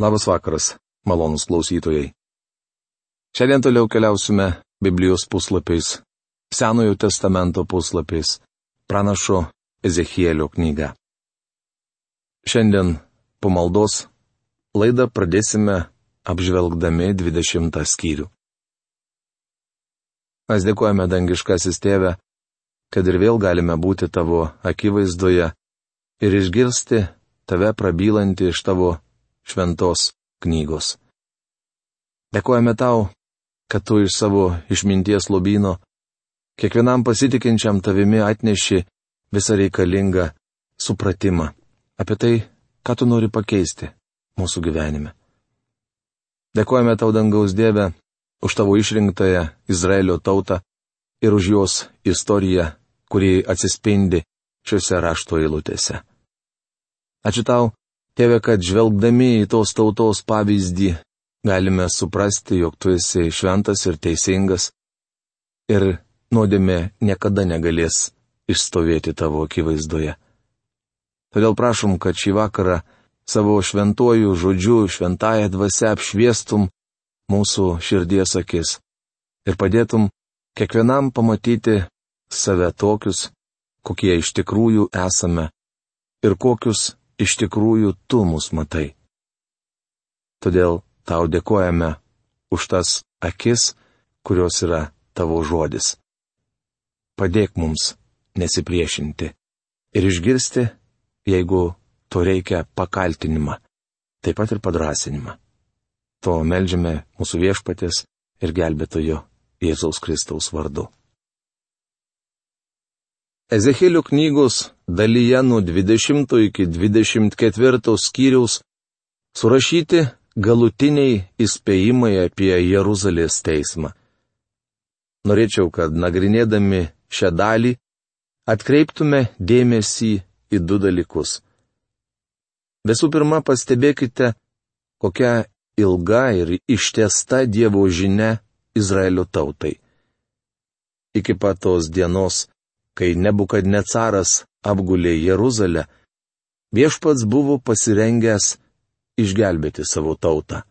Labas vakaras, malonus klausytojai. Šiandien toliau keliausime Biblijos puslapiais, Senojo testamento puslapiais, pranašo Ezechielio knyga. Šiandien po maldos laidą pradėsime apžvelgdami 20 skyrių. Mes dėkojame dangiškasis tėve, kad ir vėl galime būti tavo akivaizdoje ir išgirsti tave prabylantį iš tavo šventos knygos. Dėkojame tau, kad tu iš savo išminties lobino kiekvienam pasitikinčiam tavimi atneši visą reikalingą supratimą apie tai, ką tu nori pakeisti mūsų gyvenime. Dėkojame tau dangaus Dieve už tavo išrinktąją Izraelio tautą ir už jos istoriją, kuri atsispindi šiuose rašto eilutėse. Ačiū tau, Tėve, kad žvelgdami į tos tautos pavyzdį galime suprasti, jog tu esi šventas ir teisingas ir nuodėmė niekada negalės išstovėti tavo akivaizdoje. Todėl prašom, kad šį vakarą savo šventuoju žodžiu, šventąją dvasę apšviestum mūsų širdies akis ir padėtum kiekvienam pamatyti save tokius, kokie iš tikrųjų esame ir kokius iš tikrųjų tu mus matai. Todėl tau dėkojame už tas akis, kurios yra tavo žodis. Padėk mums nesipriešinti ir išgirsti, jeigu to reikia pakaltinimą, taip pat ir padrasinimą. To melžiame mūsų viešpatės ir gelbėtojo Jėzaus Kristaus vardu. Ezekėlio knygos dalyje nuo 20 iki 24 skyriaus surašyti galutiniai įspėjimai apie Jeruzalės teismą. Norėčiau, kad nagrinėdami šią dalį atkreiptume dėmesį į du dalykus. Visų pirma, pastebėkite, kokia ilga ir ištesta Dievo žinia Izraelio tautai. Iki pat tos dienos kai Nebukadnecaras apgulė Jeruzalę, viešpats buvo pasirengęs išgelbėti savo tautą.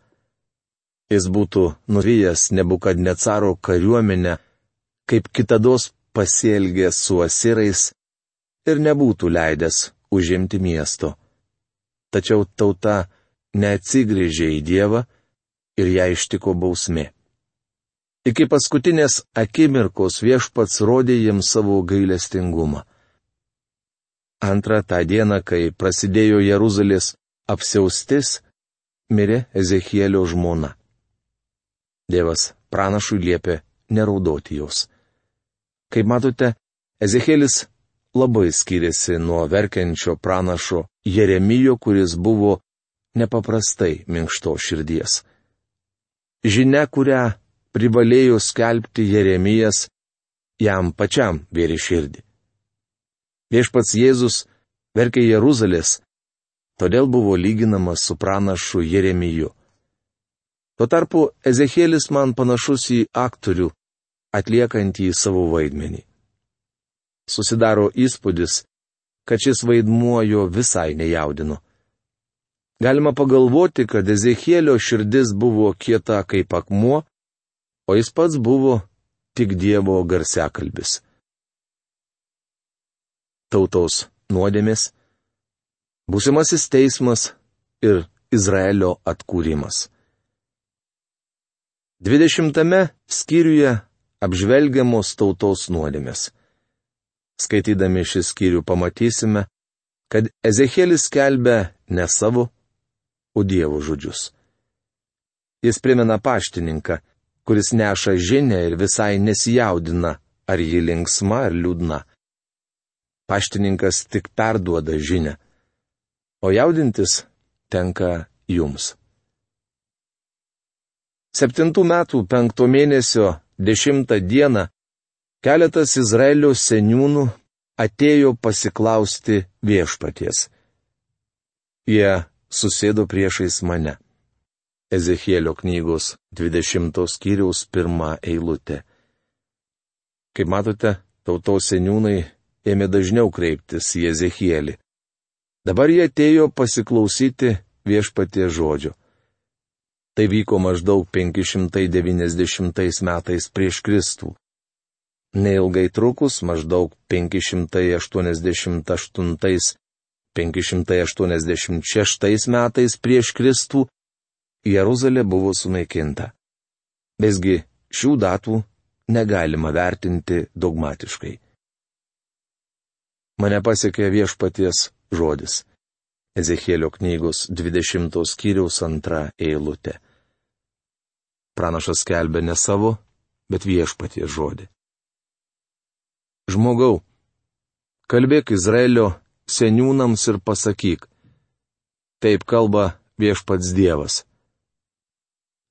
Jis būtų nuvyjęs Nebukadnecaro kariuomenę, kaip kitados pasielgęs su asirais ir nebūtų leidęs užimti miesto. Tačiau tauta neatsigrėžė į Dievą ir ją ištiko bausmė. Iki paskutinės akimirkos viešpats rodė jiems savo gailestingumą. Antrą tą dieną, kai prasidėjo Jeruzalės apsiaustis, mirė Ezechielio žmona. Dievas pranašui liepė neraudoti jos. Kaip matote, Ezekielis labai skiriasi nuo verkiančio pranašo Jeremijo, kuris buvo nepaprastai minkšto širdies. Žinia, kurią privalėjo skelbti Jeremijas, jam pačiam vėri širdį. Viešpats Jėzus verkė Jeruzalės, todėl buvo lyginamas su pranašu Jeremiju. Tuo tarpu Ezekėlis man panašus į aktorių, atliekantį savo vaidmenį. Susidaro įspūdis, kad šis vaidmuo jo visai nejaudino. Galima pagalvoti, kad Ezekėlio širdis buvo kieta kaip akmuo, o jis pats buvo tik Dievo garsiakalbis. Tautos nuodėmės, būsimasis teismas ir Izraelio atkūrimas. Dvidešimtame skyriuje apžvelgiamos tautos nuodėmės. Skaitydami šį skyrių pamatysime, kad Ezekielis kelbė ne savo, o Dievo žodžius. Jis primena paštininką, kuris neša žinę ir visai nesijaudina, ar ji linksma ar liūdna. Paštininkas tik perduoda žinę, o jaudintis tenka jums. Septintų metų penkto mėnesio dešimtą dieną keletas Izraelio seniūnų atėjo pasiklausti viešpaties. Jie susėdo priešais mane. Ezechielio knygos 20 skyriaus pirmą eilutę. Kaip matote, tautos seniūnai ėmė dažniau kreiptis į Ezechielį. Dabar jie atėjo pasiklausyti viešpatie žodžio. Tai vyko maždaug 590 metais prieš Kristų. Neilgai trukus, maždaug 588-586 metais prieš Kristų, Jeruzalė buvo sunaikinta. Visgi šių datų negalima vertinti dogmatiškai. Mane pasiekė viešpaties žodis. Ezekėlio knygos 20 skyriaus antra eilutė. Pranašas kelbė ne savo, bet viešpaties žodį. Žmogau, kalbėk Izraelio seniūnams ir pasakyk. Taip kalba viešpats Dievas.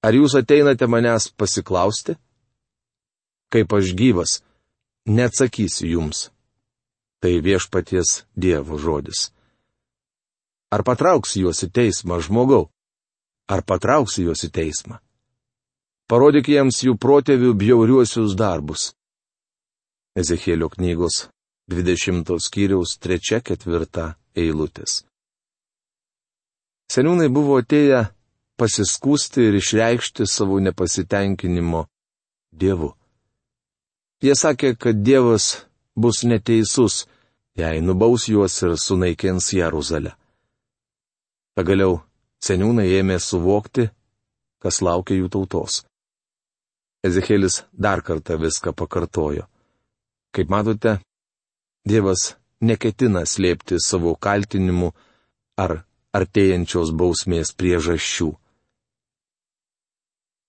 Ar jūs ateinate manęs pasiklausti? Kaip aš gyvas, neatsakysiu jums. Tai viešpaties Dievo žodis. Ar patrauks juos į teismą žmogau? Ar patrauks juos į teismą? Parodyk jiems jų protėvių bjauriuosius darbus. Ezekėlio knygos 20 skyriaus 3-4 eilutės. Seniūnai buvo atėję pasiskūsti ir išreikšti savo nepasitenkinimo Dievu. Jie sakė, kad Dievas bus neteisus, jei nubaus juos ir sunaikins Jeruzalę. Pagaliau seniūnai ėmė suvokti, kas laukia jų tautos. Ezekėlis dar kartą viską pakartojo. Kaip matote, Dievas neketina slėpti savo kaltinimų ar artėjančios bausmės priežasčių.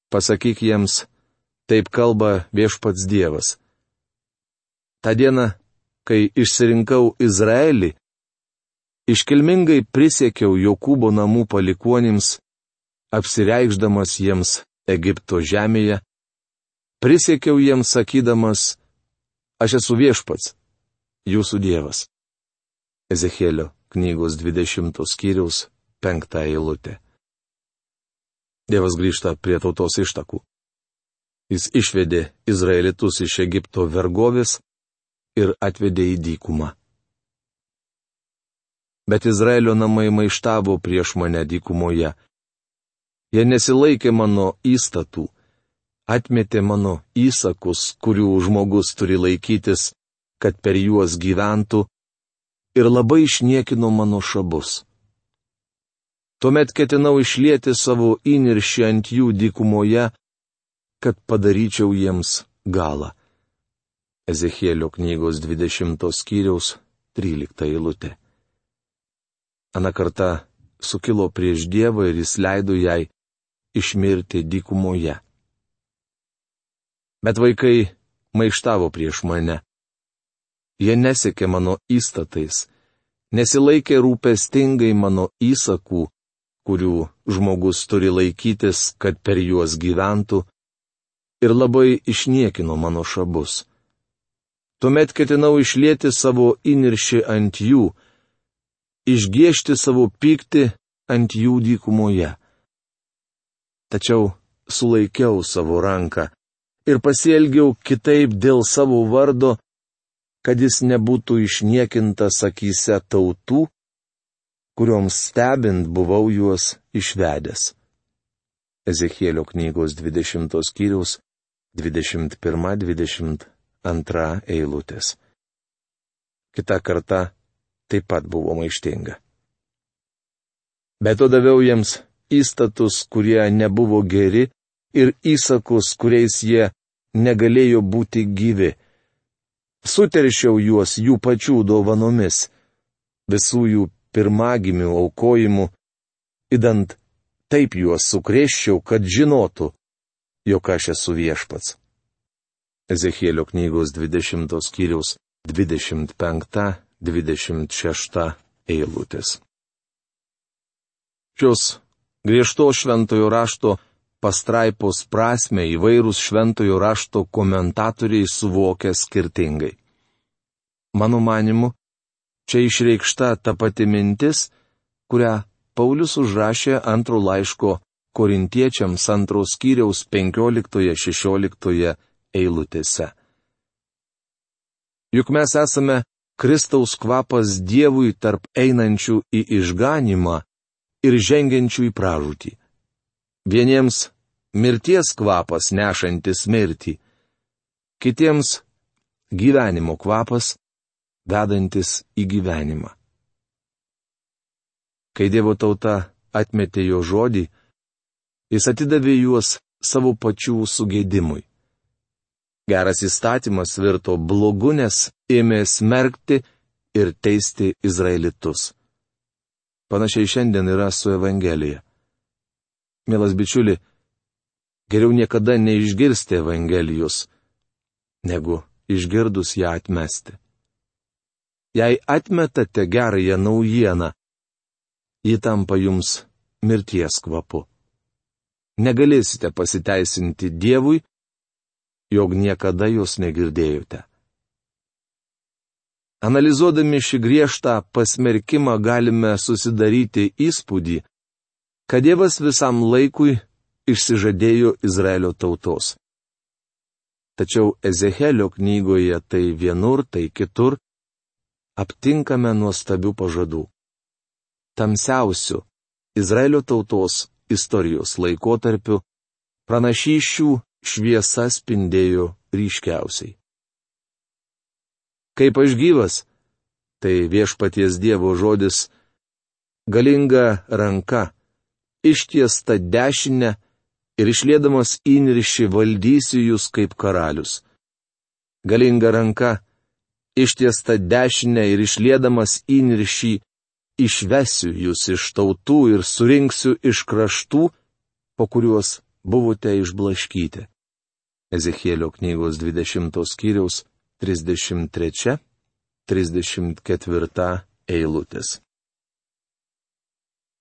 Pasakyk jiems, taip kalba viešpats Dievas. Ta diena, kai išsirinkau Izraelį, iškilmingai prisiekiau Jokūbo namų palikonims, apsireikšdamas jiems Egipto žemėje, prisiekiau jiems sakydamas, aš esu viešpats, jūsų Dievas. Ezekėlio knygos 20 skyriaus 5 eilutė. Dievas grįžta prie tautos ištakų. Jis išvedė Izraelitus iš Egipto vergovės ir atvedė į dykumą. Bet Izraelio namai maištavo prieš mane dykumoje. Jie nesilaikė mano įstatų, atmetė mano įsakus, kurių žmogus turi laikytis, kad per juos gyventų, ir labai išniekino mano šabus. Tuomet ketinau išlieti savo įniršį ant jų dykumoje, kad padaryčiau jiems galą. Ezekėlio knygos 20 skyriaus 13 eilutė. Ana karta sukilo prieš Dievą ir jis leido jai išmirti dykumoje. Bet vaikai maištavo prieš mane. Jie nesekė mano įstatais, nesilaikė rūpestingai mano įsakų kurių žmogus turi laikytis, kad per juos gyventų, ir labai išniekino mano šabus. Tuomet ketinau išlėti savo įniršį ant jų, išgėžti savo pyktį ant jų dykumoje. Tačiau sulaikiau savo ranką ir pasielgiau kitaip dėl savo vardo, kad jis nebūtų išniekintas akise tautų, kurioms stebint buvau juos išvedęs. Ezekėlio knygos 20 skyriaus 21-22 eilutės. Kita karta taip pat buvo maištinga. Bet to daviau jiems įstatus, kurie nebuvo geri, ir įsakus, kuriais jie negalėjo būti gyvi. Suteršiau juos jų pačių dovanomis, visų jų pirmagimių aukojimu, įdant taip juos sukrėščiau, kad žinotų, jog aš esu viešpats. Ezekėlio knygos 20 skyriaus 25-26 eilutės. Šios griežto šventojo rašto pastraipos prasme įvairūs šventojo rašto komentatoriai suvokia skirtingai. Mano manimu, Čia išreikšta ta pati mintis, kurią Paulius užrašė antro laiško korintiečiams antros kiriaus 15-16 eilutėse. Juk mes esame Kristaus kvapas Dievui tarp einančių į išganimą ir žengiančių į pražūtį. Vieniems mirties kvapas nešantis mirtį, kitiems gyvenimo kvapas vedantis į gyvenimą. Kai Dievo tauta atmetė jo žodį, jis atidavė juos savo pačių sugėdimui. Geras įstatymas virto blogu, nes ėmė smerkti ir teisti izraelitus. Panašiai šiandien yra su Evangelija. Mielas bičiuli, geriau niekada neišgirsti Evangelijos, negu išgirdus ją atmesti. Jei atmetate gerąją naujieną, ji tampa jums mirties kvapu. Negalėsite pasiteisinti Dievui, jog niekada jos negirdėjote. Analizuodami šį griežtą pasmerkimą galime susidaryti įspūdį, kad Dievas visam laikui išsižadėjo Izraelio tautos. Tačiau Ezehelio knygoje tai vienur, tai kitur aptinkame nuostabių pažadų. Tamsiausių Izraelio tautos istorijos laikotarpiu pranašyšių šviesa spindėjo ryškiausiai. Kaip aš gyvas, tai viešpaties Dievo žodis - galinga ranka, ištiesta dešinė ir išlėdamas įniršį valdysiu jūs kaip karalius. Galinga ranka, ištiesta dešinė ir išlėdamas įniršį išvesiu jūs iš tautų ir surinksiu iš kraštų, po kuriuos buvote išblaškyti. Ezekėlio knygos 20 skyriaus 33-34 eilutės.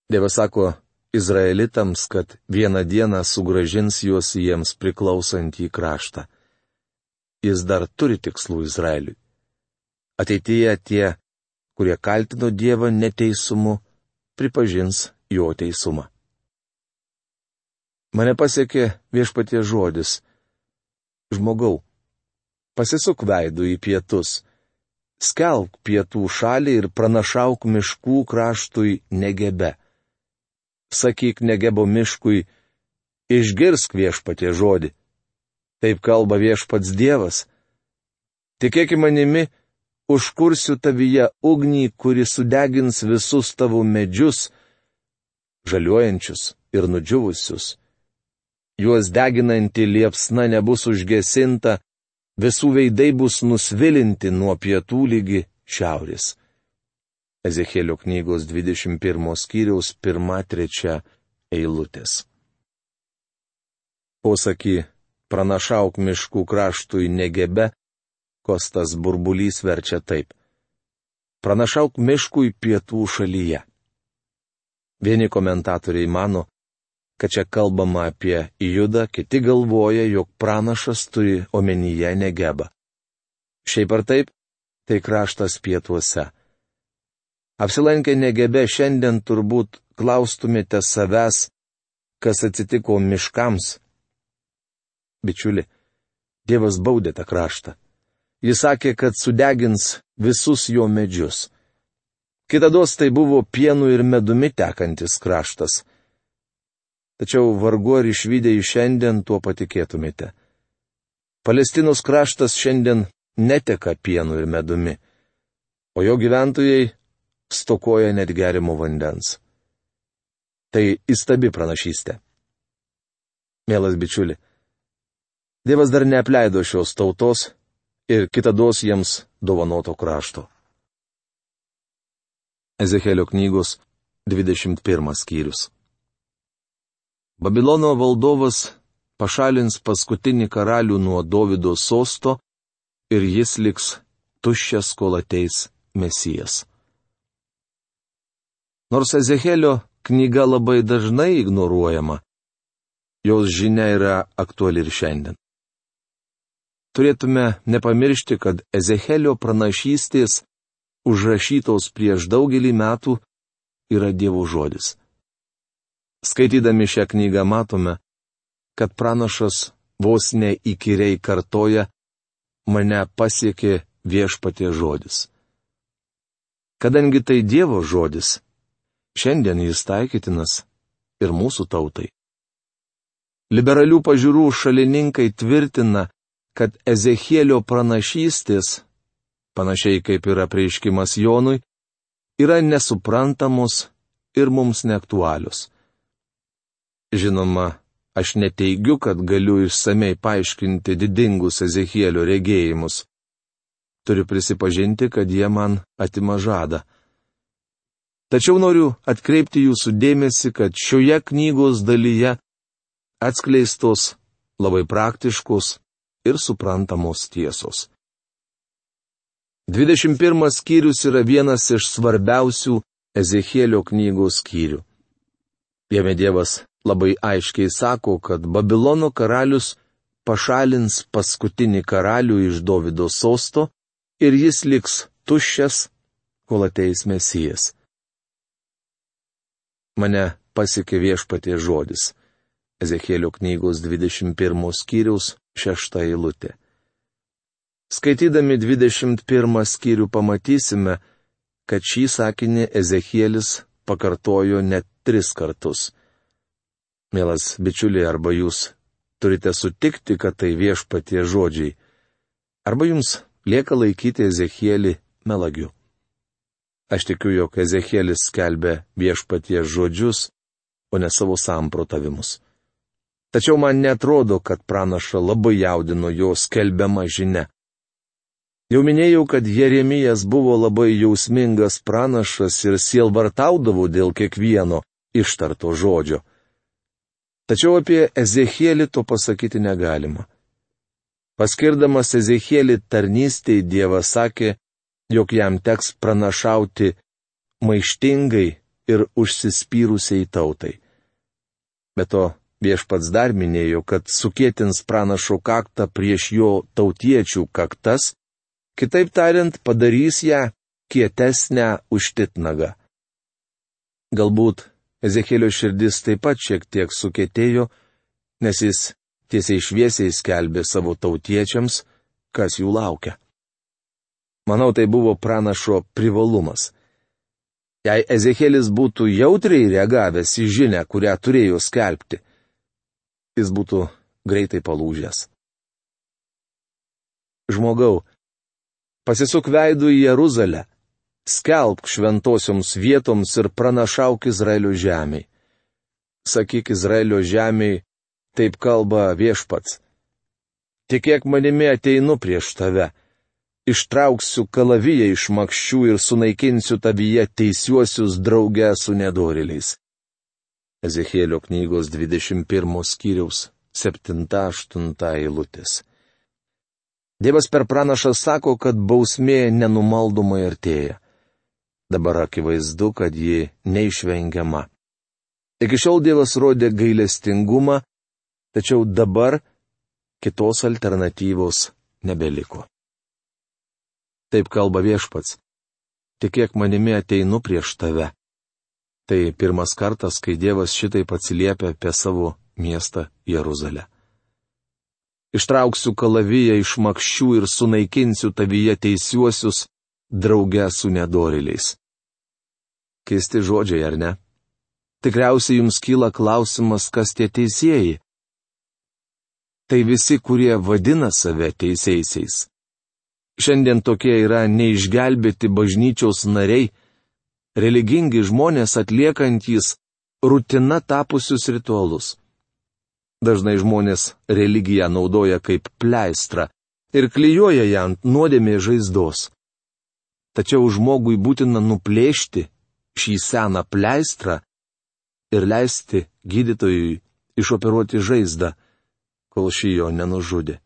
Dievas sako Izraelitams, kad vieną dieną sugražins juos jiems priklausantį kraštą. Jis dar turi tikslų Izraeliui. Ateityje tie, kurie kaltino Dievą neteisumu, pripažins jo teisumą. Mane pasiekė viešpatie žodis. Žmogau, pasisuk veidų į pietus, skelk pietų šalį ir pranašauk miškų kraštui negebe. Sakyk negebo miškui, išgirsk viešpatie žodį. Taip kalba viešpats Dievas. Tikėki manimi, užkursiu tavyje ugnį, kuri sudegins visus tavo medžius, žaliuojančius ir nudžiuvusius juos deginanti liepsna nebus užgesinta, visų veidai bus nusvilinti nuo pietų lygi šiaurės. Ezekėlio knygos 21 skyriaus 1-3 eilutės. Posakį pranašauk miškų kraštui negebe, kostas burbulys verčia taip. Pranašauk miškui pietų šalyje. Vieni komentatoriai mano, kad čia kalbama apie judą, kiti galvoja, jog pranašas turi omenyje negeba. Šiaip ar taip, tai kraštas pietuose. Apsilankę negebe šiandien turbūt klaustumėte savęs, kas atsitiko miškams. Bičiuli, Dievas baudė tą kraštą. Jis sakė, kad sudegins visus jo medžius. Kitados tai buvo pienu ir medumi tekantis kraštas tačiau vargu ar išvykę į šiandien tuo patikėtumėte. Palestinos kraštas šiandien neteka pienu ir medumi, o jo gyventojai stokoja net gerimo vandens. Tai įstabi pranašystė. Mielas bičiuli, Dievas dar neapleido šios tautos ir kitados jiems dovanoto krašto. Ezekelio knygos 21 skyrius. Babilono valdovas pašalins paskutinį karalių nuo Davido sosto ir jis liks tuščias, kol ateis Mesijas. Nors Ezehelio knyga labai dažnai ignoruojama, jos žinia yra aktuali ir šiandien. Turėtume nepamiršti, kad Ezehelio pranašystės užrašytos prieš daugelį metų yra Dievo žodis. Skaitydami šią knygą matome, kad pranašas vos neįkyriai kartoja, mane pasiekė viešpatie žodis. Kadangi tai Dievo žodis, šiandien jis taikytinas ir mūsų tautai. Liberalių pažiūrų šalininkai tvirtina, kad Ezechielio pranašystės, panašiai kaip yra prieiškimas Jonui, yra nesuprantamos ir mums neaktualius. Žinoma, aš neteigiu, kad galiu išsamei paaiškinti didingus Ezechielio regėjimus. Turiu prisipažinti, kad jie man atima žadą. Tačiau noriu atkreipti jūsų dėmesį, kad šioje knygos dalyje atskleistos labai praktiškos ir suprantamos tiesos. 21 skyrius yra vienas iš svarbiausių Ezechielio knygos skyrių. Jame Dievas labai aiškiai sako, kad Babilono karalius pašalins paskutinį karalių iš Davido sosto ir jis liks tuščias, kol ateis mesijas mane pasiekė viešpatie žodis. Ezekėlio knygos 21 skyriaus 6 eilutė. Skaitydami 21 skyrių pamatysime, kad šį sakinį Ezekėlis pakartojo net tris kartus. Mielas bičiuliai, arba jūs turite sutikti, kad tai viešpatie žodžiai, arba jums lieka laikyti Ezekėlį melagiu. Aš tikiu, jog Ezekielis skelbė viešpaties žodžius, o ne savo samprotavimus. Tačiau man netrodo, kad pranaša labai jaudino jo skelbiama žinia. Jau minėjau, kad Jeremijas buvo labai jausmingas pranašas ir sielvartaudavo dėl kiekvieno ištarto žodžio. Tačiau apie Ezechielį to pasakyti negalima. Paskirdamas Ezechielį tarnystėj Dievas sakė, jog jam teks pranašauti maištingai ir užsispyrusiai tautai. Be to, viešpats dar minėjo, kad sukėtins pranašo kaktą prieš jo tautiečių kaktas, kitaip tariant, padarys ją kietesnę už titnagą. Galbūt Ezekėlio širdis taip pat šiek tiek sukėtėjo, nes jis tiesiai šviesiai skelbė savo tautiečiams, kas jų laukia. Manau, tai buvo pranašo privalumas. Jei Ezekėlis būtų jautriai reagavęs į žinę, kurią turėjo skelbti, jis būtų greitai palūžęs. Žmogau, pasisuk veidų į Jeruzalę, skelbk šventosioms vietoms ir pranašauk Izraelio žemiai. Sakyk Izraelio žemiai, taip kalba viešpats. Tikėk manimi ateinu prieš tave ištrauksiu kalaviją iš makščių ir sunaikinsiu tavyje teisiuosius draugę su nedoriliais. Ezekėlio knygos 21 skyriaus 7-8 eilutės. Dievas per pranašą sako, kad bausmė nenumaldomai artėja. Dabar akivaizdu, kad ji neišvengiama. Iki šiol Dievas rodė gailestingumą, tačiau dabar kitos alternatyvos nebeliko. Taip kalba viešpats. Tikėk manimi ateinu prieš tave. Tai pirmas kartas, kai Dievas šitai atsiliepia apie savo miestą Jeruzalę. Ištrauksiu kalaviją iš makščių ir sunaikinsiu tavyje teisiuosius, drauge su nedoriliais. Keisti žodžiai, ar ne? Tikriausiai jums kyla klausimas, kas tie teisėjai. Tai visi, kurie vadina save teisėjaisiais. Šiandien tokie yra neišgelbėti bažnyčios nariai, religingi žmonės atliekantys rutina tapusius ritualus. Dažnai žmonės religiją naudoja kaip pleistrą ir klyjuoja ją ant nuodėmė žaizdos. Tačiau žmogui būtina nuplėšti šį seną pleistrą ir leisti gydytojui išoperuoti žaizdą, kol šį jo nenužudė.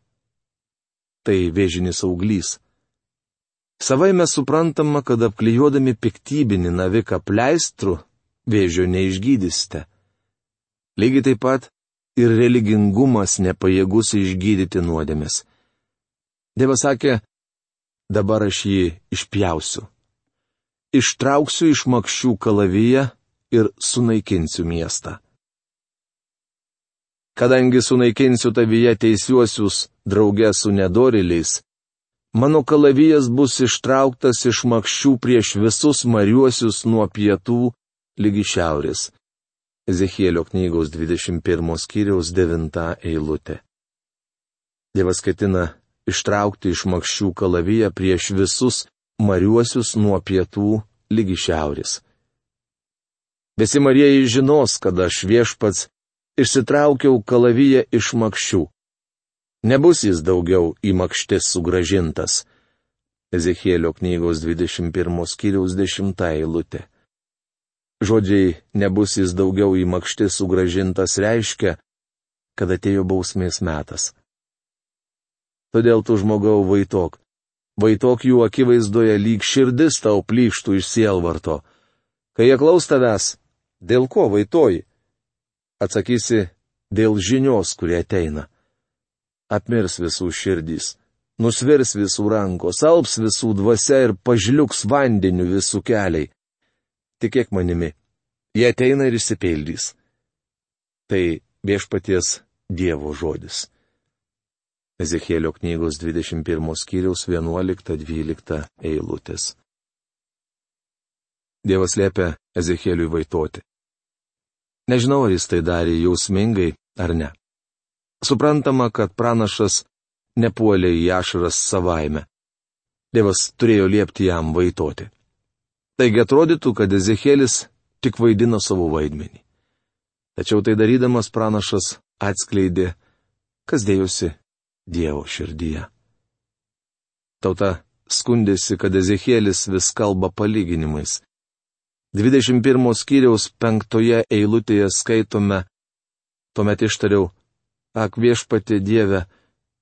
Tai vėžinis auglys. Savai mes suprantama, kad apklijuodami piktybinį naviką pleistrų vėžio neišgydysite. Lygiai taip pat ir religingumas nepajėgus išgydyti nuodėmės. Dievas sakė, dabar aš jį išpjausiu. Ištrauksiu iš makščių kalaviją ir sunaikinsiu miestą. Kadangi sunaikinsiu tavyje teisiuosius draugę su nedoriliais, Mano kalavijas bus ištrauktas iš makščių prieš visus mariuosius nuo pietų lygi šiaurės. Ezechielio knygos 21 skyriaus 9 eilutė. Dievas ketina ištraukti iš makščių kalaviją prieš visus mariuosius nuo pietų lygi šiaurės. Visi marieji žinos, kad aš viešpats išsitraukiau kalaviją iš makščių. Nebus jis daugiau į makštis sugražintas. Ezechielio knygos 21 skyriaus 10 eilutė. Žodžiai nebus jis daugiau į makštį sugražintas reiškia, kad atėjo bausmės metas. Todėl tu žmogau vaitok. Vaitok jų akivaizdoje lyg širdis tau plyštų iš sielvarto. Kai jie klaus tavęs, dėl ko vaitoji? Atsakysi, dėl žinios, kurie ateina. Apmirs visų širdys, nusvirs visų rankos, alps visų dvasia ir pažliuks vandeniu visų keliai tikėk manimi, jie ateina ir išsipildys. Tai viešpaties Dievo žodis. Ezekėlio knygos 21 skyriaus 11-12 eilutės. Dievas liepia Ezekėliui vaitoti. Nežinau, ar jis tai darė jausmingai ar ne. Suprantama, kad pranašas nepuolė į ašaras savaime. Dievas turėjo liepti jam vaitoti. Taigi atrodytų, kad Ezekėlis tik vaidino savo vaidmenį. Tačiau tai darydamas pranašas atskleidė, kas dėjosi Dievo širdyje. Tauta skundėsi, kad Ezekėlis vis kalba palyginimais. 21 skyriaus penktoje eilutėje skaitome, tuomet ištariau, ak viešpatė Dieve,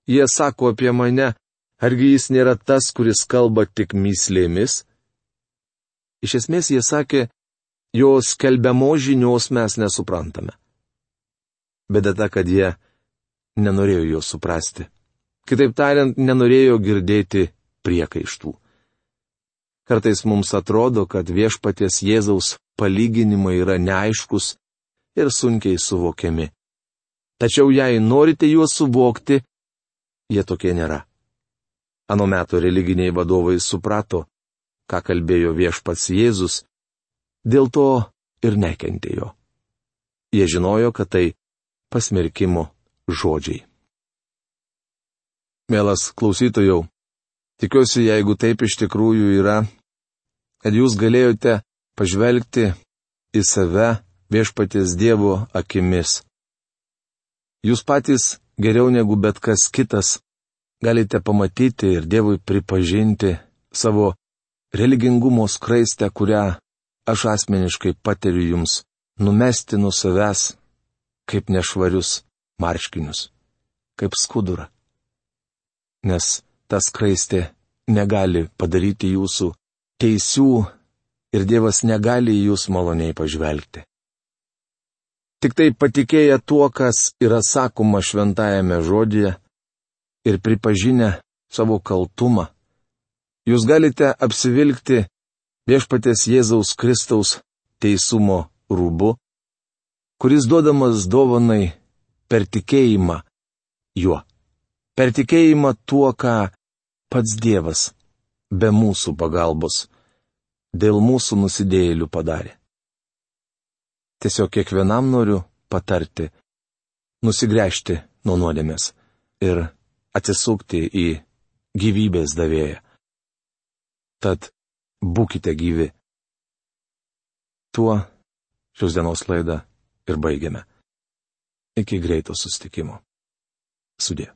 jie sako apie mane, argi jis nėra tas, kuris kalba tik myslėmis? Iš esmės jie sakė, jos kelbiamo žinios mes nesuprantame. Bėda ta, kad jie nenorėjo jo suprasti. Kitaip tariant, nenorėjo girdėti priekaištų. Kartais mums atrodo, kad viešpaties Jėzaus palyginimai yra neaiškus ir sunkiai suvokiami. Tačiau jei norite juos suvokti, jie tokie nėra. Anu metu religiniai vadovai suprato, ką kalbėjo viešpats Jėzus, dėl to ir nekentėjo. Jie žinojo, kad tai pasmerkimo žodžiai. Mielas klausytojau, tikiuosi, jeigu taip iš tikrųjų yra, kad jūs galėjote pažvelgti į save viešpaties Dievo akimis. Jūs patys geriau negu bet kas kitas galite pamatyti ir Dievui pripažinti savo religingumo skraistę, kurią aš asmeniškai patiriu jums, numesti nuo savęs kaip nešvarius marškinius, kaip skudurą. Nes ta skraistė negali padaryti jūsų teisių ir Dievas negali į jūs maloniai pažvelgti. Tik tai patikėję tuo, kas yra sakoma šventajame žodėje ir pripažinę savo kaltumą, jūs galite apsivilkti viešpatės Jėzaus Kristaus teisumo rūbu, kuris duodamas dovanai per tikėjimą juo. Per tikėjimą tuo, ką pats Dievas be mūsų pagalbos dėl mūsų nusidėjėlių padarė. Tiesiog kiekvienam noriu patarti nusigręžti nuo nuodėmės ir atsisukti į gyvybės davėją. Tad būkite gyvi. Tuo šios dienos laidą ir baigiame. Iki greito sustikimo. Sudė.